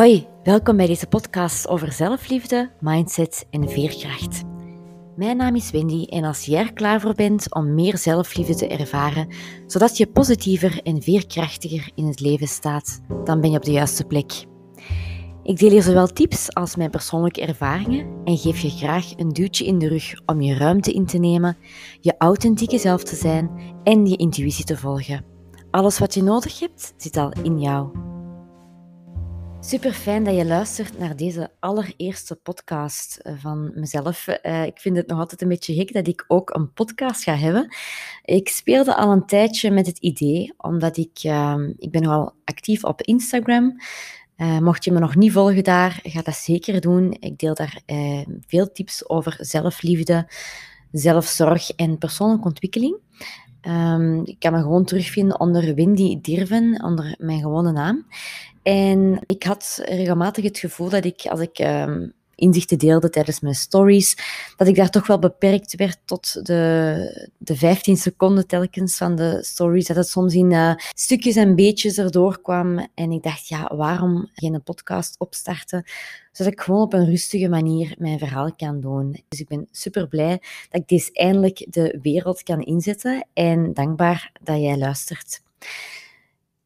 Hoi, welkom bij deze podcast over zelfliefde, mindset en veerkracht. Mijn naam is Wendy en als jij er klaar voor bent om meer zelfliefde te ervaren, zodat je positiever en veerkrachtiger in het leven staat, dan ben je op de juiste plek. Ik deel hier zowel tips als mijn persoonlijke ervaringen en geef je graag een duwtje in de rug om je ruimte in te nemen, je authentieke zelf te zijn en je intuïtie te volgen. Alles wat je nodig hebt, zit al in jou. Super fijn dat je luistert naar deze allereerste podcast eh, van mezelf. Uh, ik vind het nog altijd een beetje gek dat ik ook een podcast ga hebben. Ik speelde al een tijdje met het idee, omdat ik, uh, ik ben nogal actief op Instagram. Uh, mocht je me nog niet volgen daar, ga dat zeker doen. Ik deel daar veel tips over zelfliefde, zelfzorg en persoonlijke ontwikkeling. Um, ik kan me gewoon terugvinden onder Wendy Dirven, onder mijn gewone naam. En ik had regelmatig het gevoel dat ik, als ik um, inzichten deelde tijdens mijn stories, dat ik daar toch wel beperkt werd tot de, de 15 seconden telkens van de stories. Dat het soms in uh, stukjes en beetjes erdoor kwam. En ik dacht, ja, waarom geen podcast opstarten? Zodat ik gewoon op een rustige manier mijn verhaal kan doen. Dus ik ben super blij dat ik deze eindelijk de wereld kan inzetten. En dankbaar dat jij luistert.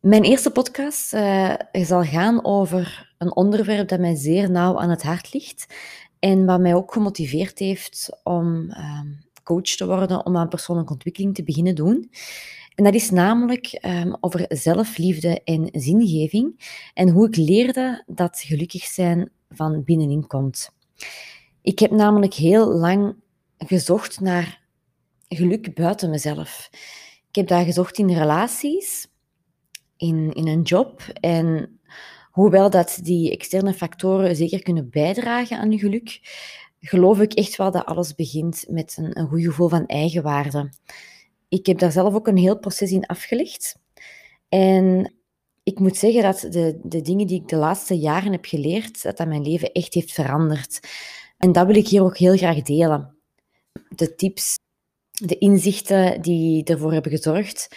Mijn eerste podcast uh, zal gaan over een onderwerp dat mij zeer nauw aan het hart ligt en wat mij ook gemotiveerd heeft om uh, coach te worden, om aan persoonlijke ontwikkeling te beginnen doen. En dat is namelijk um, over zelfliefde en zingeving en hoe ik leerde dat gelukkig zijn van binnenin komt. Ik heb namelijk heel lang gezocht naar geluk buiten mezelf. Ik heb daar gezocht in relaties, in, in een job. En hoewel dat die externe factoren zeker kunnen bijdragen aan je geluk, geloof ik echt wel dat alles begint met een, een goed gevoel van eigenwaarde. Ik heb daar zelf ook een heel proces in afgelegd. En ik moet zeggen dat de, de dingen die ik de laatste jaren heb geleerd, dat dat mijn leven echt heeft veranderd. En dat wil ik hier ook heel graag delen. De tips, de inzichten die ervoor hebben gezorgd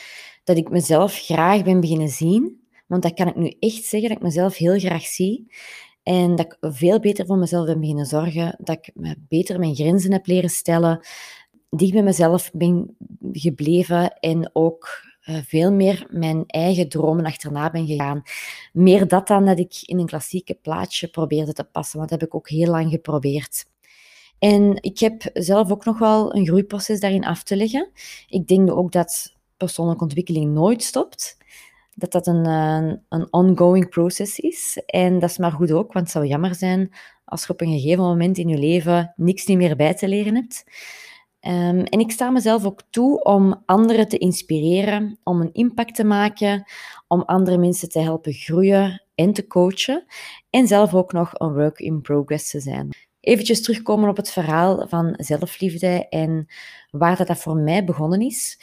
dat ik mezelf graag ben beginnen zien. Want dat kan ik nu echt zeggen, dat ik mezelf heel graag zie. En dat ik veel beter voor mezelf ben beginnen zorgen. Dat ik beter mijn grenzen heb leren stellen. Dicht bij mezelf ben gebleven. En ook uh, veel meer mijn eigen dromen achterna ben gegaan. Meer dat dan dat ik in een klassieke plaatje probeerde te passen. Want dat heb ik ook heel lang geprobeerd. En ik heb zelf ook nog wel een groeiproces daarin af te leggen. Ik denk ook dat persoonlijke ontwikkeling nooit stopt. Dat dat een, eh, een ongoing process is. En dat is maar goed ook, want het zou jammer zijn als je op een gegeven moment in je leven niks meer bij te leren hebt. Um, en ik sta mezelf ook toe om anderen te inspireren, om een impact te maken, om andere mensen te helpen groeien en te coachen. En zelf ook nog een work in progress te zijn. Eventjes terugkomen op het verhaal van zelfliefde en waar dat, dat voor mij begonnen is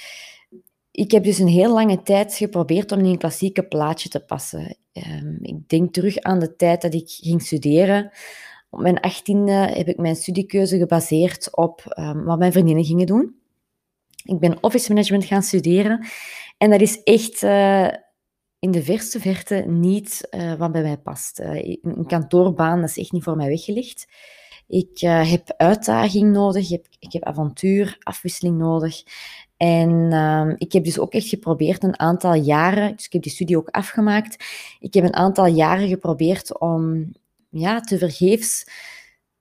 ik heb dus een heel lange tijd geprobeerd om in een klassieke plaatje te passen. Um, ik denk terug aan de tijd dat ik ging studeren. Op mijn achttiende heb ik mijn studiekeuze gebaseerd op um, wat mijn vriendinnen gingen doen. Ik ben office management gaan studeren. En dat is echt uh, in de verste verte niet uh, wat bij mij past. Uh, een kantoorbaan dat is echt niet voor mij weggelegd. Ik heb uitdaging nodig, ik heb, ik heb avontuur, afwisseling nodig. En uh, ik heb dus ook echt geprobeerd een aantal jaren, dus ik heb die studie ook afgemaakt, ik heb een aantal jaren geprobeerd om ja, te vergeefs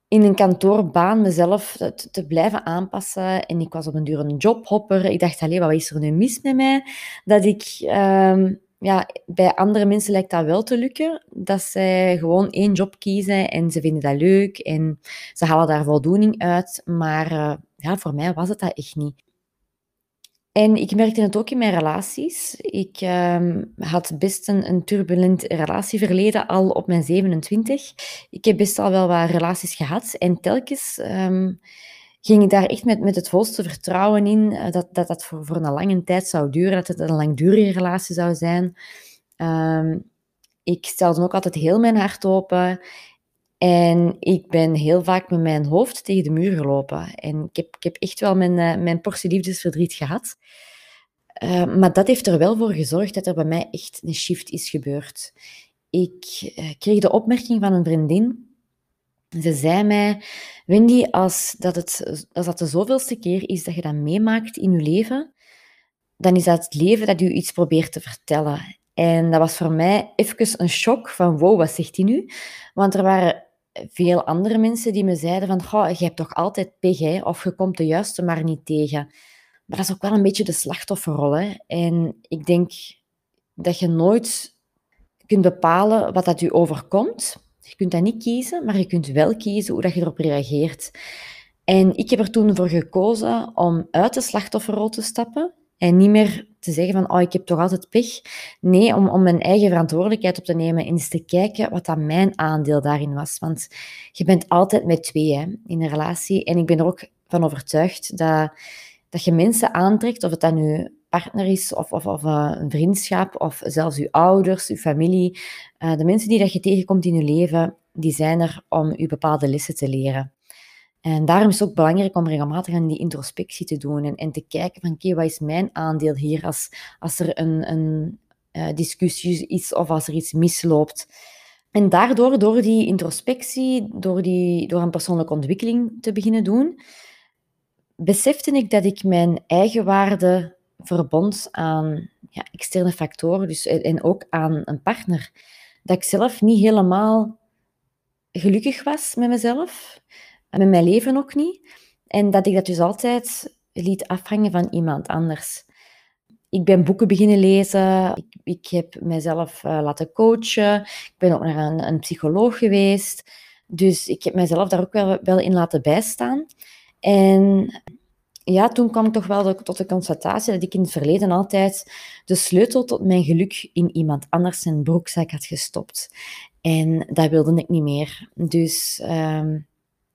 in een kantoorbaan mezelf te, blijven aanpassen. En ik was op een duur een jobhopper. Ik dacht, alleen, wat is er nu mis met mij? Dat ik... Uh, ja, bij andere mensen lijkt dat wel te lukken. Dat zij gewoon één job kiezen en ze vinden dat leuk en ze halen daar voldoening uit. Maar uh, ja, voor mij was het dat echt niet. En ik merkte het ook in mijn relaties. Ik um, had best een, turbulent relatieverleden al op mijn 27. Ik heb best al wel wat relaties gehad. En telkens um, ging ik daar echt met, met het volste vertrouwen in uh, dat, dat dat voor, voor een lange tijd zou duren, dat het een langdurige relatie zou zijn. Um, ik stelde ook altijd heel mijn hart open. En ik ben heel vaak met mijn hoofd tegen de muur gelopen. En ik heb, ik heb echt wel mijn, uh, mijn portie liefdesverdriet gehad. Uh, maar dat heeft er wel voor gezorgd dat er bij mij echt een shift is gebeurd. ik eh, kreeg de opmerking van een vriendin. Ze zei mij, Wendy, als dat, het, als dat de zoveelste keer is dat je dat meemaakt in je leven, dan is dat het leven dat u iets probeert te vertellen. En dat was voor mij even een shock van, wow, wat zegt hij nu? Want er waren veel andere mensen die me zeiden van, je hebt toch altijd pech, of je komt de juiste maar niet tegen. Maar dat is ook wel een beetje de slachtofferrol. Hè? En ik denk dat je nooit kunt bepalen wat dat u overkomt. Je kunt dat niet kiezen, maar je kunt wel kiezen hoe dat je erop reageert. En ik heb er toen voor gekozen om uit de slachtofferrol te stappen en niet meer te zeggen van, oh, ik heb toch altijd pech. Nee, om, om mijn eigen verantwoordelijkheid op te nemen en eens te kijken wat dat mijn aandeel daarin was. Want je bent altijd met twee hè, in een relatie. En ik ben er ook van overtuigd dat, dat je mensen aantrekt, of het dan nu partner is, of, of, of uh, een vriendschap, of zelfs je ouders, je familie. Uh, de mensen die dat je tegenkomt in je leven, die zijn er om je bepaalde lessen te leren. En daarom is het ook belangrijk om regelmatig aan die introspectie te doen en, en te kijken van, oké, wat is mijn aandeel hier als, als er een, een uh, discussie is of als er iets misloopt. En daardoor, door die introspectie, door, die, door een persoonlijke ontwikkeling te beginnen doen, besefte ik dat ik mijn eigen waarde verbond aan ja, externe factoren dus, en ook aan een partner. Dat ik zelf niet helemaal gelukkig was met mezelf met mijn leven ook niet. En dat ik dat dus altijd liet afhangen van iemand anders. Ik ben boeken beginnen lezen. Ik, ik heb mezelf uh, laten coachen. Ik ben ook naar een, een, psycholoog geweest. Dus ik heb mezelf daar ook wel, wel in laten bijstaan. En ja, toen kwam ik toch wel tot de constatatie dat ik in het verleden altijd de sleutel tot mijn geluk in iemand anders zijn broekzak had gestopt. En dat wilde ik niet meer. Dus uh,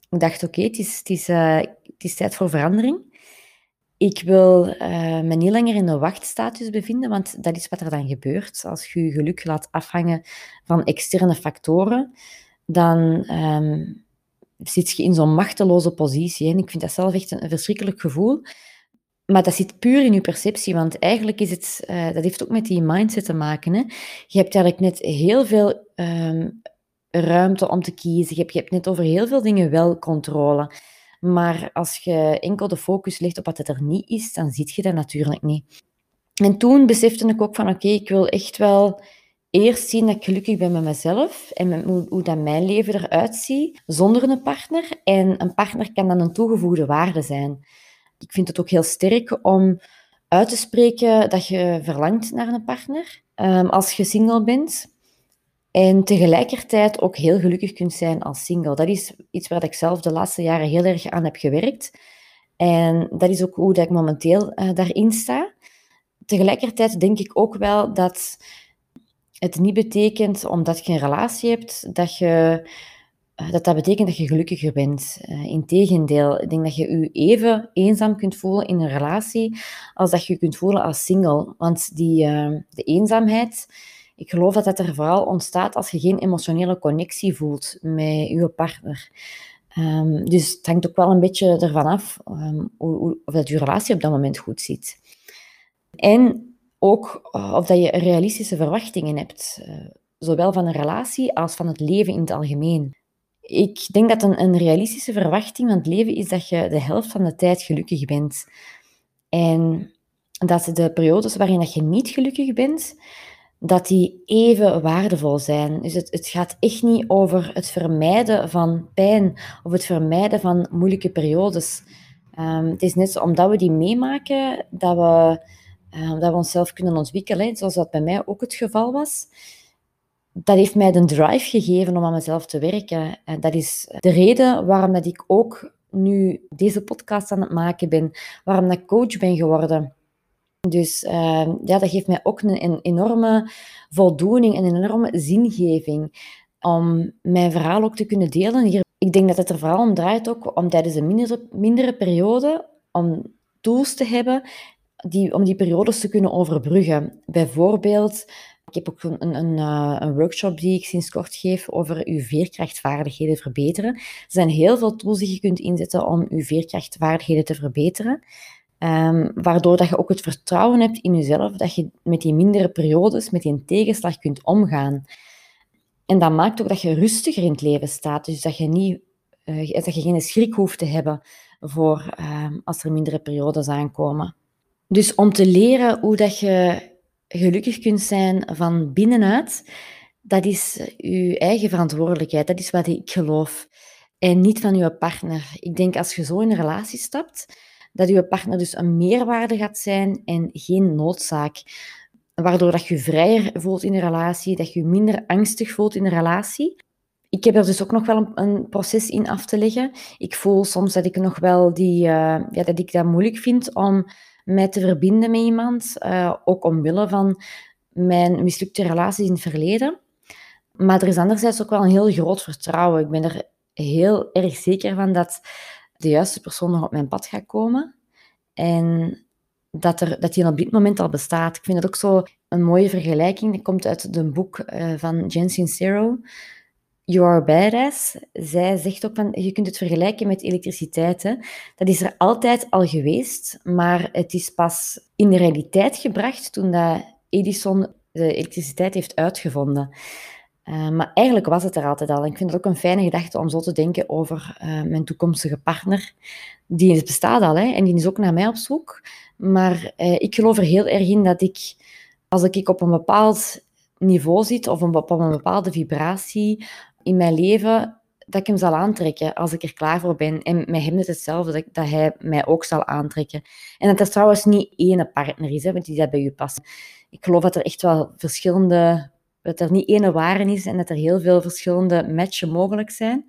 ik dacht, oké, het, is, het, is, uh, het is tijd voor verandering. Ik wil uh, me niet langer in een wachtstatus bevinden, want dat is wat er dan gebeurt. Als je je geluk laat afhangen van externe factoren, dan um, zit je in zo'n machteloze positie. En ik vind dat zelf echt een, verschrikkelijk gevoel. Maar dat zit puur in je perceptie, want eigenlijk is het, uh, dat heeft ook met die mindset te maken. Hè? Je hebt eigenlijk net heel veel um, ruimte om te kiezen. Je hebt, je hebt net over heel veel dingen wel controle. Maar als je enkel de focus legt op wat het er niet is, dan zie je dat natuurlijk niet. En toen besefte ik ook van oké, ik wil echt wel eerst zien dat ik gelukkig ben met mezelf en hoe, dat mijn leven eruit ziet zonder een partner. En een partner kan dan een toegevoegde waarde zijn. Ik vind het ook heel sterk om uit te spreken dat je verlangt naar een partner um, als je single bent. En tegelijkertijd ook heel gelukkig kunt zijn als single. Dat is iets waar ik zelf de laatste jaren heel erg aan heb gewerkt. En dat is ook hoe dat ik momenteel uh, daarin sta. Tegelijkertijd denk ik ook wel dat het niet betekent, omdat je een relatie hebt, dat je, uh, dat, dat betekent dat je gelukkiger bent. Uh, Integendeel, ik denk dat je je even eenzaam kunt voelen in een relatie als dat je je kunt voelen als single. Want die, de eenzaamheid ik geloof dat dat er vooral ontstaat als je geen emotionele connectie voelt met je partner. Um, dus het hangt ook wel een beetje ervan af um, hoe, of dat je relatie op dat moment goed zit. En ook uh, of dat je realistische verwachtingen hebt, uh, zowel van een relatie als van het leven in het algemeen. Ik denk dat een, een realistische verwachting van het leven is dat je de helft van de tijd gelukkig bent. En dat de periodes waarin dat je niet gelukkig bent, dat die even waardevol zijn. Dus het, het gaat echt niet over het vermijden van pijn of het vermijden van moeilijke periodes. Um, het is net zo, omdat we die meemaken, dat we, um, dat we onszelf kunnen ontwikkelen, zoals dat bij mij ook het geval was. Dat heeft mij de drive gegeven om aan mezelf te werken. En dat is de reden waarom dat ik ook nu deze podcast aan het maken ben, waarom dat coach ben geworden. Dus uh, ja, dat geeft mij ook een, een, enorme voldoening en een enorme zingeving om mijn verhaal ook te kunnen delen hier. Ik denk dat het er vooral om draait ook om tijdens een mindere, mindere periode om tools te hebben die, om die periodes te kunnen overbruggen. Bijvoorbeeld, ik heb ook een, een, uh, een, workshop die ik sinds kort geef over uw veerkrachtvaardigheden verbeteren. Er zijn heel veel tools die je kunt inzetten om uw veerkrachtvaardigheden te verbeteren. Um, waardoor dat je ook het vertrouwen hebt in jezelf, dat je met die mindere periodes, met die tegenslag kunt omgaan. En dat maakt ook dat je rustiger in het leven staat. Dus dat je, niet, uh, dat je geen schrik hoeft te hebben voor uh, als er mindere periodes aankomen. Dus om te leren hoe dat je gelukkig kunt zijn van binnenuit, dat is je eigen verantwoordelijkheid. Dat is wat ik geloof. En niet van je partner. Ik denk als je zo in een relatie stapt, dat je partner dus een meerwaarde gaat zijn en geen noodzaak. Waardoor dat je vrijer voelt in een relatie, dat je minder angstig voelt in een relatie. Ik heb er dus ook nog wel een, proces in af te leggen. Ik voel soms dat ik nog wel die, uh, ja, dat ik dat moeilijk vind om mij te verbinden met iemand, uh, ook omwille van mijn mislukte relaties in het verleden. Maar er is anderzijds ook wel een heel groot vertrouwen. Ik ben er heel erg zeker van dat de juiste persoon nog op mijn pad gaat komen. En dat, er, dat die op dit moment al bestaat. Ik vind dat ook zo een mooie vergelijking. Dat komt uit een boek uh, van Jen Sincero. You are. Zij zegt ook van, je kunt het vergelijken met elektriciteit. Hè. Dat is er altijd al geweest, maar het is pas in de realiteit gebracht toen dat Edison de elektriciteit heeft uitgevonden. Uh, maar eigenlijk was het er altijd al. Ik vind het ook een fijne gedachte om zo te denken over uh, mijn toekomstige partner. Die bestaat al, hè, en die is ook naar mij op zoek. Maar uh, ik geloof er heel erg in dat ik, als ik op een bepaald niveau zit, of op een bepaalde vibratie in mijn leven, dat ik hem zal aantrekken als ik er klaar voor ben. En met hem is hetzelfde, dat, dat hij mij ook zal aantrekken. En dat dat trouwens niet één partner is, hè, want die dat bij u past. Ik geloof dat er echt wel verschillende dat er niet ene ware is en dat er heel veel verschillende matchen mogelijk zijn.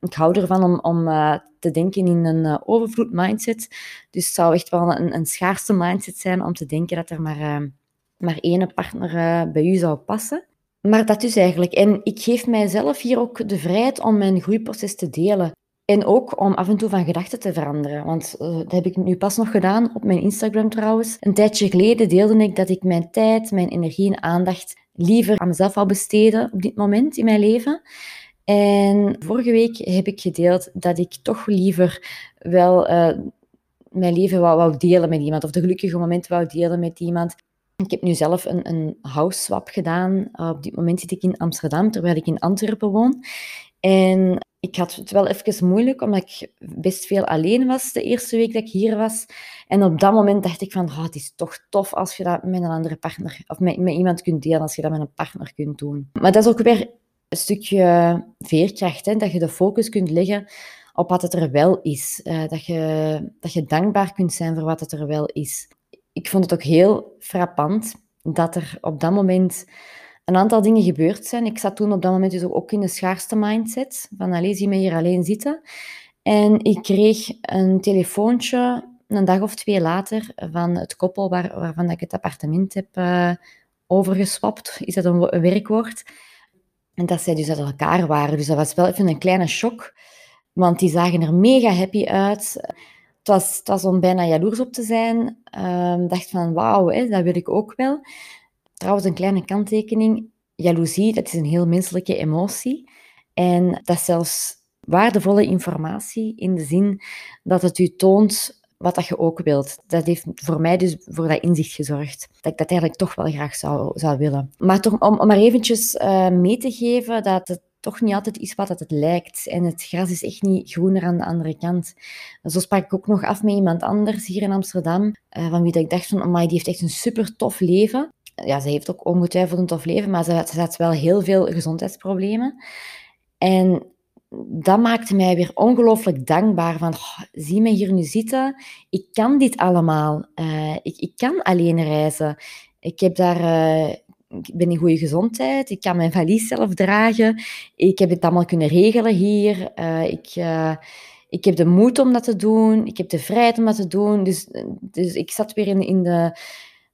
Ik hou ervan om, om uh, te denken in een uh, overvloed mindset. Dus het zou echt wel een, een schaarste mindset zijn om te denken dat er maar, uh, maar ene partner bij u zou passen. Maar dat is eigenlijk. En ik geef mijzelf hier ook de vrijheid om mijn groeiproces te delen. En ook om af en toe van gedachten te veranderen. Want dat heb ik nu pas nog gedaan op mijn Instagram trouwens. Een tijdje geleden deelde ik dat ik mijn tijd, mijn energie en aandacht liever aan mezelf wil besteden op dit moment in mijn leven. En vorige week heb ik gedeeld dat ik toch liever wel uh, mijn leven wou, wou, delen met iemand, of de gelukkige momenten wou delen met iemand. Ik heb nu zelf een, een house swap gedaan. Uh, op dit moment zit ik in Amsterdam, terwijl ik in Antwerpen woon. En ik had het wel even moeilijk, omdat ik best veel alleen was de eerste week dat ik hier was. En op dat moment dacht ik van, oh, het is toch tof als je dat met een andere partner, of met, iemand kunt delen, als je dat met een partner kunt doen. Maar dat is ook weer een stukje veerkracht, hè, dat je de focus kunt leggen op wat het er wel is. Uh, dat, je, dat je dankbaar kunt zijn voor wat het er wel is. Ik vond het ook heel frappant dat er op dat moment een aantal dingen gebeurd zijn. Ik zat toen op dat moment dus ook in de schaarste mindset, van alleen zie me hier alleen zitten. En ik kreeg een telefoontje een dag of twee later van het koppel waar, waarvan ik het appartement heb uh, overgeswapt. Is dat een, werkwoord? En dat zij dus uit elkaar waren. Dus dat was wel even een kleine shock, want die zagen er mega happy uit. Het was, het was om bijna jaloers op te zijn. Uh, dacht van, wauw, dat wil ik ook wel. Trouwens, een kleine kanttekening. Jaloezie, dat is een heel menselijke emotie. En dat is zelfs waardevolle informatie in de zin dat het u toont wat dat je ook wilt. Dat heeft voor mij dus voor dat inzicht gezorgd. Dat ik dat eigenlijk toch wel graag zou, zou willen. Maar toch, om, om maar eventjes uh, mee te geven dat het toch niet altijd is wat het lijkt. En het gras is echt niet groener aan de andere kant. Zo sprak ik ook nog af met iemand anders hier in Amsterdam, uh, van wie dat ik dacht van, amai, die heeft echt een super tof leven ja, ze heeft ook ongetwijfeld een tof leven, maar ze, ze had wel heel veel gezondheidsproblemen. En dat maakte mij weer ongelooflijk dankbaar. Van, zie me hier nu zitten. Ik kan dit allemaal. Uh, ik, ik kan alleen reizen. Ik heb daar... Uh, ik ben in goede gezondheid. Ik kan mijn valies zelf dragen. Ik heb het allemaal kunnen regelen hier. Uh, ik, ik heb de moed om dat te doen. Ik heb de vrijheid om dat te doen. Dus, dus ik zat weer in, in de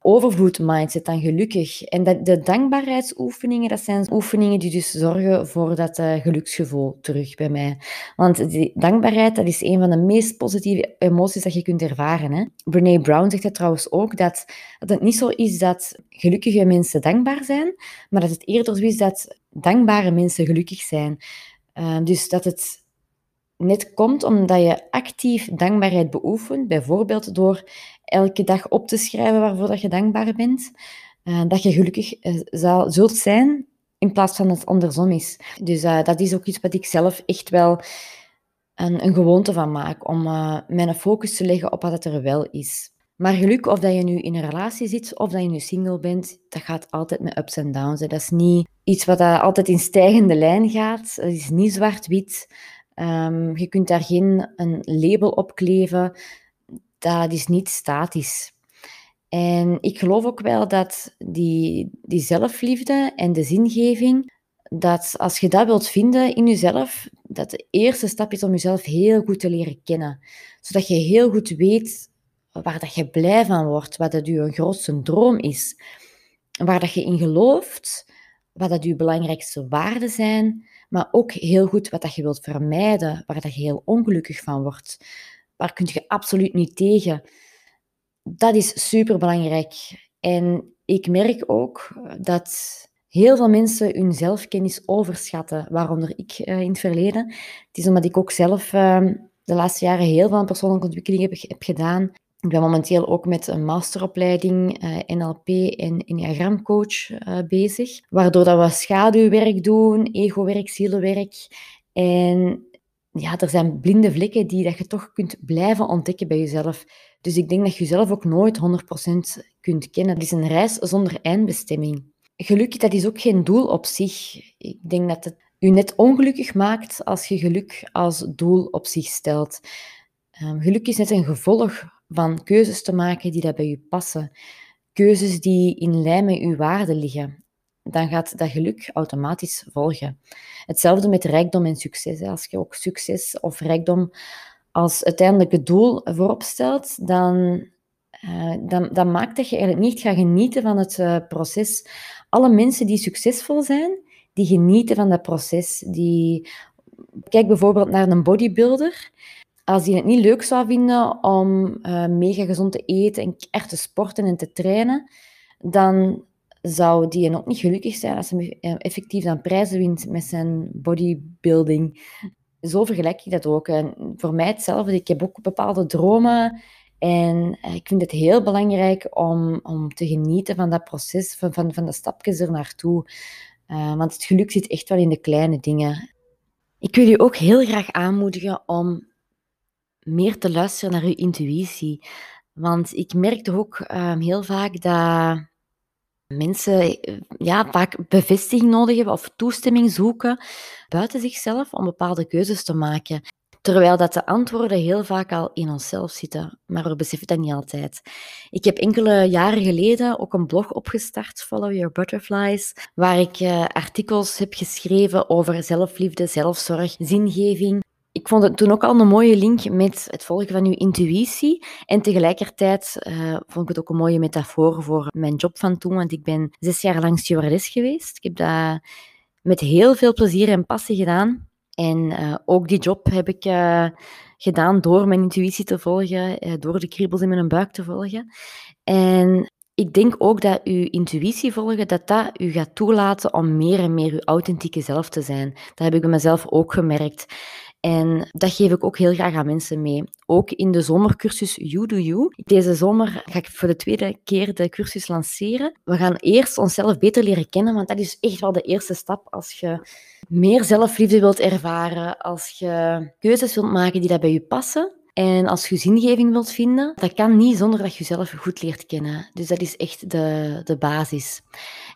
overvloed mindset dan gelukkig. En dat, de dankbaarheidsoefeningen, dat zijn oefeningen die dus zorgen voor dat uh, geluksgevoel terug bij mij. Want die dankbaarheid, dat is een van de meest positieve emoties dat je kunt ervaren. Hè? Brene Brown zegt het trouwens ook, dat, dat het niet zo is dat gelukkige mensen dankbaar zijn, maar dat het eerder zo is dat dankbare mensen gelukkig zijn. Uh, dus dat het net komt omdat je actief dankbaarheid beoefent, bijvoorbeeld door elke dag op te schrijven waarvoor dat je dankbaar bent, uh, dat je gelukkig uh, zal, zult zijn in plaats van dat het andersom is. Dus uh, dat is ook iets wat ik zelf echt wel een, een gewoonte van maak, om mijn focus te leggen op wat er wel is. Maar geluk, of dat je nu in een relatie zit of dat je nu single bent, dat gaat altijd met ups en downs. Hè. Dat is niet iets wat altijd in stijgende lijn gaat. Het is niet zwart-wit. Um, je kunt daar geen een label op kleven. Dat is niet statisch. En ik geloof ook wel dat die, die zelfliefde en de zingeving, dat als je dat wilt vinden in jezelf, dat de eerste stap is om jezelf heel goed te leren kennen. Zodat je heel goed weet waar dat je blij van wordt, wat dat je grootste droom is, waar dat je in gelooft, wat dat je belangrijkste waarden zijn, maar ook heel goed wat dat je wilt vermijden, waar dat je heel ongelukkig van wordt. Waar kun je absoluut niet tegen. Dat is super belangrijk. En ik merk ook dat heel veel mensen hun zelfkennis overschatten, waaronder ik uh, in het verleden. Het is omdat ik ook zelf uh, de laatste jaren heel veel persoonlijke ontwikkeling heb gedaan. Ik ben momenteel ook met een masteropleiding eh, NLP en Enneagramcoach uh, bezig, waardoor dat we schaduwwerk doen, egowerk, zielenwerk. En ja, er zijn blinde vlekken die dat je toch kunt blijven ontdekken bij jezelf. Dus ik denk dat je jezelf ook nooit 100% kunt kennen. Het is een reis zonder eindbestemming. Geluk, dat is ook geen doel op zich. Ik denk dat het je net ongelukkig maakt als je geluk als doel op zich stelt. Um, geluk is net een gevolg van keuzes te maken die dat bij je passen. Keuzes die in lijn met je waarden liggen. Dan gaat dat geluk automatisch volgen. Hetzelfde met rijkdom en succes. Als je ook succes of rijkdom als uiteindelijke doel voorop stelt, dan, uh, dan, dan maakt dat je eigenlijk niet gaat genieten van het uh, proces. Alle mensen die succesvol zijn, die genieten van dat proces. Die... Kijk bijvoorbeeld naar een bodybuilder als hij het niet leuk zou vinden om uh, mega gezond te eten en echt te sporten en te trainen, dan zou die ook niet gelukkig zijn als hij eh, effectief dan prijzen wint met zijn bodybuilding. Zo vergelijk ik dat ook. En voor mij hetzelfde. Ik heb ook bepaalde dromen en eh, ik vind het heel belangrijk om, om te genieten van dat proces, van, van, van de stapjes er naartoe. Want het geluk zit echt wel in de kleine dingen. Ik wil je ook heel graag aanmoedigen om meer te luisteren naar je intuïtie. Want ik merk toch ook um, heel vaak dat mensen eh, ja, vaak bevestiging nodig hebben of toestemming zoeken buiten zichzelf om bepaalde keuzes te maken. Terwijl dat de antwoorden heel vaak al in onszelf zitten, maar we beseffen dat niet altijd. Ik heb enkele jaren geleden ook een blog opgestart, Follow Your Butterflies, waar ik uh, artikels heb geschreven over zelfliefde, zelfzorg, zingeving, ik vond het toen ook al een mooie link met het volgen van uw intuïtie. En tegelijkertijd uh, vond ik het ook een mooie metafoor voor mijn job van toen. Want ik ben zes jaar lang stewardess geweest. Ik heb dat met heel veel plezier en passie gedaan. En uh, ook die job heb ik uh, gedaan door mijn intuïtie te volgen, door de kriebels in mijn buik te volgen. En ik denk ook dat uw intuïtie volgen, dat dat u gaat toelaten om meer en meer uw authentieke zelf te zijn. Dat heb ik bij mezelf ook gemerkt. En dat geef ik ook heel graag aan mensen mee. Ook in de zomercursus You Do You. Deze zomer ga ik voor de tweede keer de cursus lanceren. We gaan eerst onszelf beter leren kennen, want dat is echt wel de eerste stap als je meer zelfliefde wilt ervaren, als je keuzes wilt maken die dat bij je passen. En als je zingeving wilt vinden, dat kan niet zonder dat je jezelf goed leert kennen. Dus dat is echt de, de basis.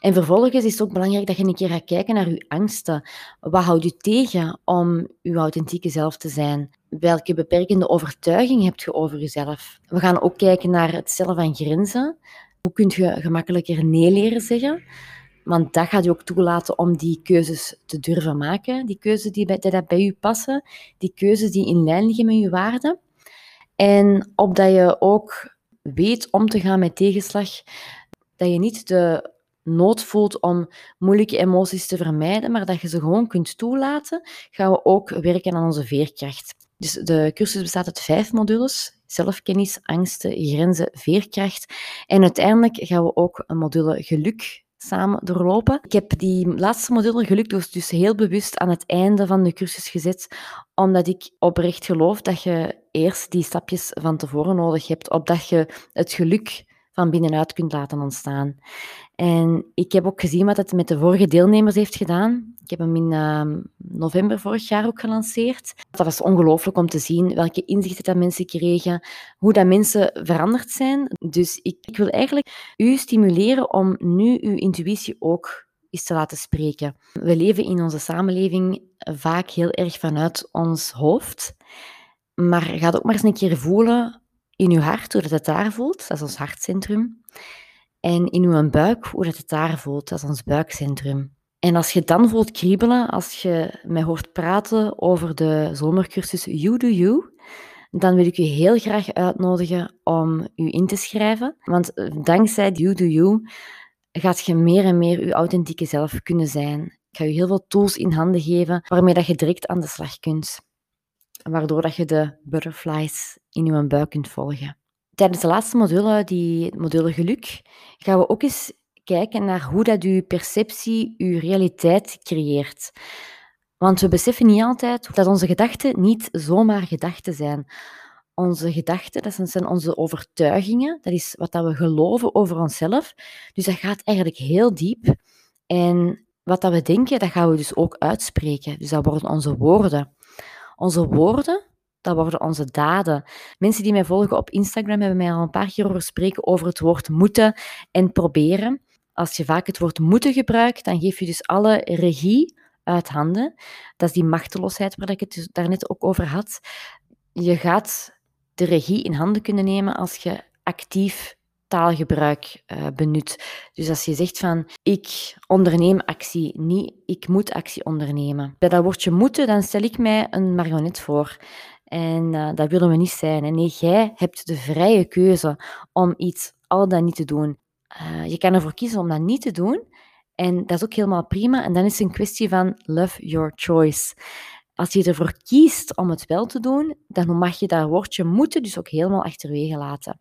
En vervolgens is het ook belangrijk dat je een keer gaat kijken naar je angsten. Wat houdt je tegen om je authentieke zelf te zijn? Welke beperkende overtuiging heb je over jezelf? We gaan ook kijken naar het stellen van grenzen. Hoe kun je gemakkelijker nee leren zeggen? Want dat gaat je ook toelaten om die keuzes te durven maken. Die keuzes die bij, die bij je passen. Die keuzes die in lijn liggen met je waarden. En opdat je ook weet om te gaan met tegenslag. Dat je niet de nood voelt om moeilijke emoties te vermijden, maar dat je ze gewoon kunt toelaten, gaan we ook werken aan onze veerkracht. Dus de cursus bestaat uit vijf modules. Zelfkennis, angsten, grenzen, veerkracht. En uiteindelijk gaan we ook een module geluk samen doorlopen. Ik heb die laatste module geluk dus, dus heel bewust aan het einde van de cursus gezet, omdat ik oprecht geloof dat je eerst die stapjes van tevoren nodig hebt, opdat je het geluk van binnenuit kunt laten ontstaan. En ik heb ook gezien wat het met de vorige deelnemers heeft gedaan. Ik heb hem in ehm, november vorig jaar ook gelanceerd. Dat was ongelooflijk om te zien welke inzichten dat mensen kregen, hoe dat mensen veranderd zijn. Dus ik, ik wil eigenlijk u stimuleren om nu uw intuïtie ook eens te laten spreken. We leven in onze samenleving vaak heel erg vanuit ons hoofd. Maar ga ook maar eens een keer voelen in uw hart, hoe dat het daar voelt. Dat is ons hartcentrum. En in uw buik, hoe dat het daar voelt. Dat is ons buikcentrum. En als je dan voelt kriebelen, als je mij hoort praten over de zomercursus You Do You, dan wil ik u heel graag uitnodigen om u in te schrijven. Want dankzij You Do You gaat je meer en meer je authentieke zelf kunnen zijn. Ik ga je heel veel tools in handen geven waarmee dat je direct aan de slag kunt. Waardoor dat je de butterflies in je buik kunt volgen. Tijdens de laatste module, die module geluk, gaan we ook eens kijken naar hoe dat je perceptie je realiteit creëert. Want we beseffen niet altijd dat onze gedachten niet zomaar gedachten zijn. Onze gedachten, dat zijn onze overtuigingen, dat is wat dat we geloven over onszelf. Dus dat gaat eigenlijk heel diep. En wat dat we denken, dat gaan we dus ook uitspreken. Dus dat worden onze woorden. Onze woorden, dat worden onze daden. Mensen die mij volgen op Instagram hebben mij al een paar keer horen spreken over het woord moeten en proberen. Als je vaak het woord moeten gebruikt, dan geef je dus alle regie uit handen. Dat is die machteloosheid waar ik het dus daarnet ook over had. Je gaat de regie in handen kunnen nemen als je actief taalgebruik uh, benut. Dus als je zegt van ik onderneem actie, niet ik moet actie ondernemen. Bij dat woordje moeten, dan stel ik mij een marionet voor. En uh, dat willen we niet zijn. Nee, jij hebt de vrije keuze om iets al dan niet te doen. Uh, je kan ervoor kiezen om dat niet te doen. En dat is ook helemaal prima. En dan is het een kwestie van love your choice. Als je ervoor kiest om het wel te doen, dan mag je dat woordje moeten dus ook helemaal achterwege laten.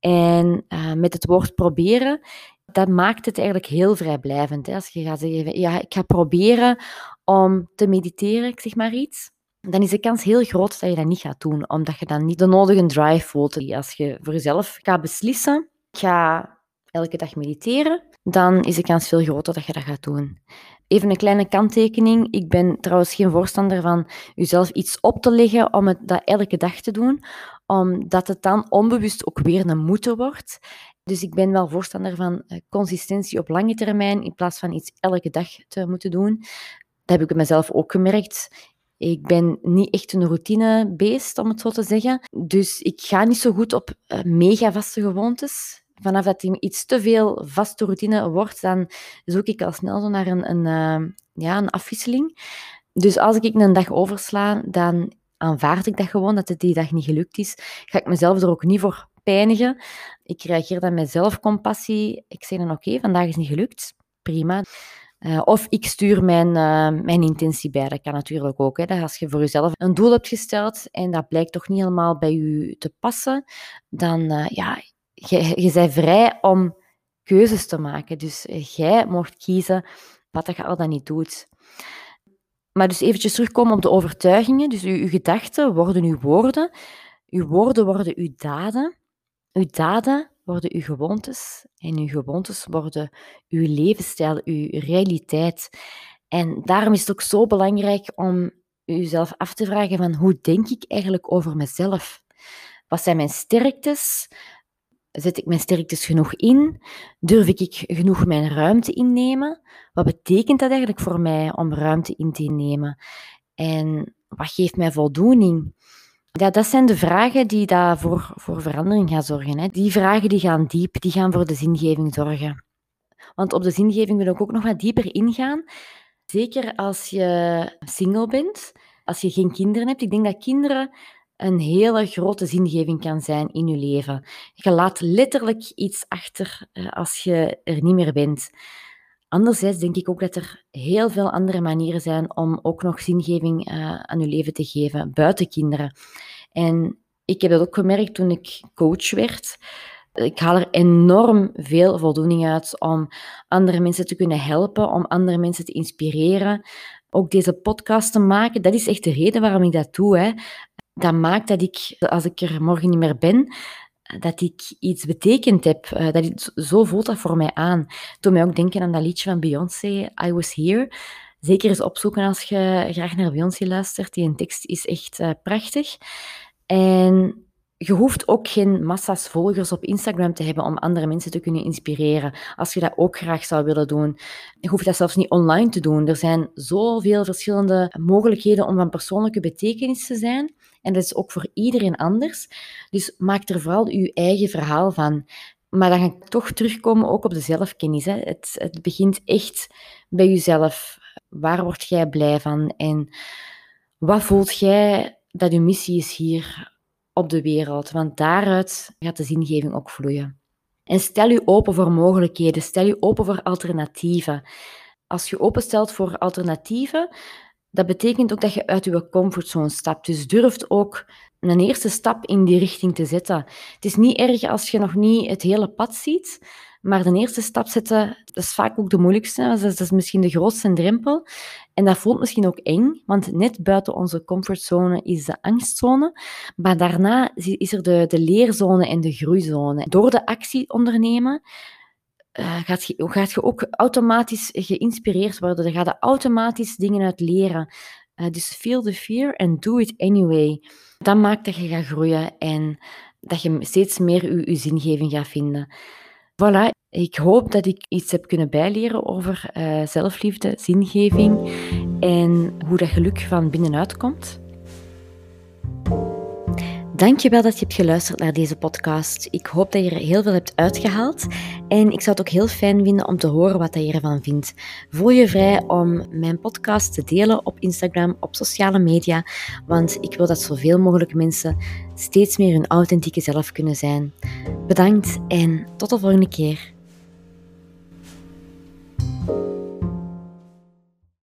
En uh, met het woord proberen, dat maakt het eigenlijk heel vrijblijvend. Hè? Als je gaat zeggen, ja, ik ga proberen om te mediteren, ik zeg maar iets, dan is de kans heel groot dat je dat niet gaat doen, omdat je dan niet de nodige drive voelt. Als je voor jezelf gaat beslissen, ga elke dag mediteren, dan is de kans veel groter dat je dat gaat doen. Even een kleine kanttekening. Ik ben trouwens geen voorstander van jezelf iets op te leggen om het dat elke dag te doen, omdat het dan onbewust ook weer een moeten wordt. Dus ik ben wel voorstander van eh, consistentie op lange termijn in plaats van iets elke dag te moeten doen. Dat heb ik mezelf ook gemerkt. Ik ben niet echt een routinebeest, om het zo te zeggen. Dus ik ga niet zo goed op uh, mega vaste gewoontes vanaf dat iets te veel vaste routine wordt, dan zoek ik al snel zo naar een, een, uh, ja, een afwisseling. Dus als ik een dag oversla, dan aanvaard ik dat gewoon, dat het die dag niet gelukt is. Ga ik mezelf er ook niet voor pijnigen. Ik reageer dan met zelfcompassie. Ik zeg dan, oké, vandaag is niet gelukt. Prima. Uh, of ik stuur mijn, uh, mijn intentie bij. Dat kan natuurlijk ook. Hè. Dat als je voor jezelf een doel hebt gesteld en dat blijkt toch niet helemaal bij je te passen, dan uh, ja, je, je bent vrij om keuzes te maken. Dus jij mocht kiezen wat je al dan niet doet. Maar dus eventjes terugkomen op de overtuigingen. Dus uw gedachten worden uw woorden. Uw woorden worden uw daden. Uw daden worden uw gewoontes. En uw gewoontes worden uw levensstijl, uw realiteit. En daarom is het ook zo belangrijk om uzelf af te vragen van hoe denk ik eigenlijk over mezelf? Wat zijn mijn sterktes? Zet ik mijn sterktes genoeg in? Durf ik genoeg mijn ruimte innemen? Wat betekent dat eigenlijk voor mij om ruimte in te nemen? En wat geeft mij voldoening? Ja, dat zijn de vragen die daar voor, voor verandering gaan zorgen. Hè. Die vragen die gaan diep, die gaan voor de zingeving zorgen. Want op de zingeving wil ik ook nog wat dieper ingaan. Zeker als je single bent, als je geen kinderen hebt. Ik denk dat kinderen een hele grote zingeving kan zijn in je leven. Je laat letterlijk iets achter eh, als je er niet meer bent. Anderzijds denk ik ook dat er heel veel andere manieren zijn om ook nog zingeving uh, aan je leven te geven, buiten kinderen. En ik heb dat ook gemerkt toen ik coach werd. Ik haal er enorm veel voldoening uit om andere mensen te kunnen helpen, om andere mensen te inspireren. Ook deze podcast te maken, dat is echt de reden waarom ik dat doe. Hè dat maakt dat ik, als ik er morgen niet meer ben, dat ik iets betekend heb. Uh, dat ik, zo voelt dat voor mij aan. Toen mij ook denken aan dat liedje van Beyoncé, I Was Here. Zeker eens opzoeken als je graag naar Beyoncé luistert. Die tekst is echt uh, prachtig. En je hoeft ook geen massa's volgers op Instagram te hebben om andere mensen te kunnen inspireren. Als je dat ook graag zou willen doen. Je hoeft dat zelfs niet online te doen. Er zijn zoveel verschillende mogelijkheden om van persoonlijke betekenis te zijn. En dat is ook voor iedereen anders. Dus maak er vooral je eigen verhaal van. Maar dan ga ik toch terugkomen ook op de zelfkennis. Hè. Het, het begint echt bij jezelf. Waar word jij blij van? En wat voelt jij dat je missie is hier op de wereld? Want daaruit gaat de zingeving ook vloeien. En stel je open voor mogelijkheden, stel je open voor alternatieven. Als je openstelt voor alternatieven, dat betekent ook dat je uit je comfortzone stapt. Dus durft ook een eerste stap in die richting te zetten. Het is niet erg als je nog niet het hele pad ziet, maar de eerste stap zetten, dat is vaak ook de moeilijkste. Dat is, misschien de grootste drempel. En dat voelt misschien ook eng, want net buiten onze comfortzone is de angstzone. Maar daarna is er de, de leerzone en de groeizone. Door de actie ondernemen, uh, gaat, je, gaat je ook automatisch geïnspireerd worden. Er gaat automatisch dingen uit leren. Uh, dus feel the fear and do it anyway. Dat maakt dat je gaat groeien en dat je steeds meer je, je zingeving gaat vinden. Voilà, ik hoop dat ik iets heb kunnen bijleren over uh, zelfliefde, zingeving en hoe dat geluk van binnenuit komt. Dankjewel dat je hebt geluisterd naar deze podcast. Ik hoop dat je er heel veel hebt uitgehaald. En ik zou het ook heel fijn vinden om te horen wat je ervan vindt. Voel je vrij om mijn podcast te delen op Instagram, op sociale media. Want ik wil dat zoveel mogelijk mensen steeds meer hun authentieke zelf kunnen zijn. Bedankt en tot de volgende keer.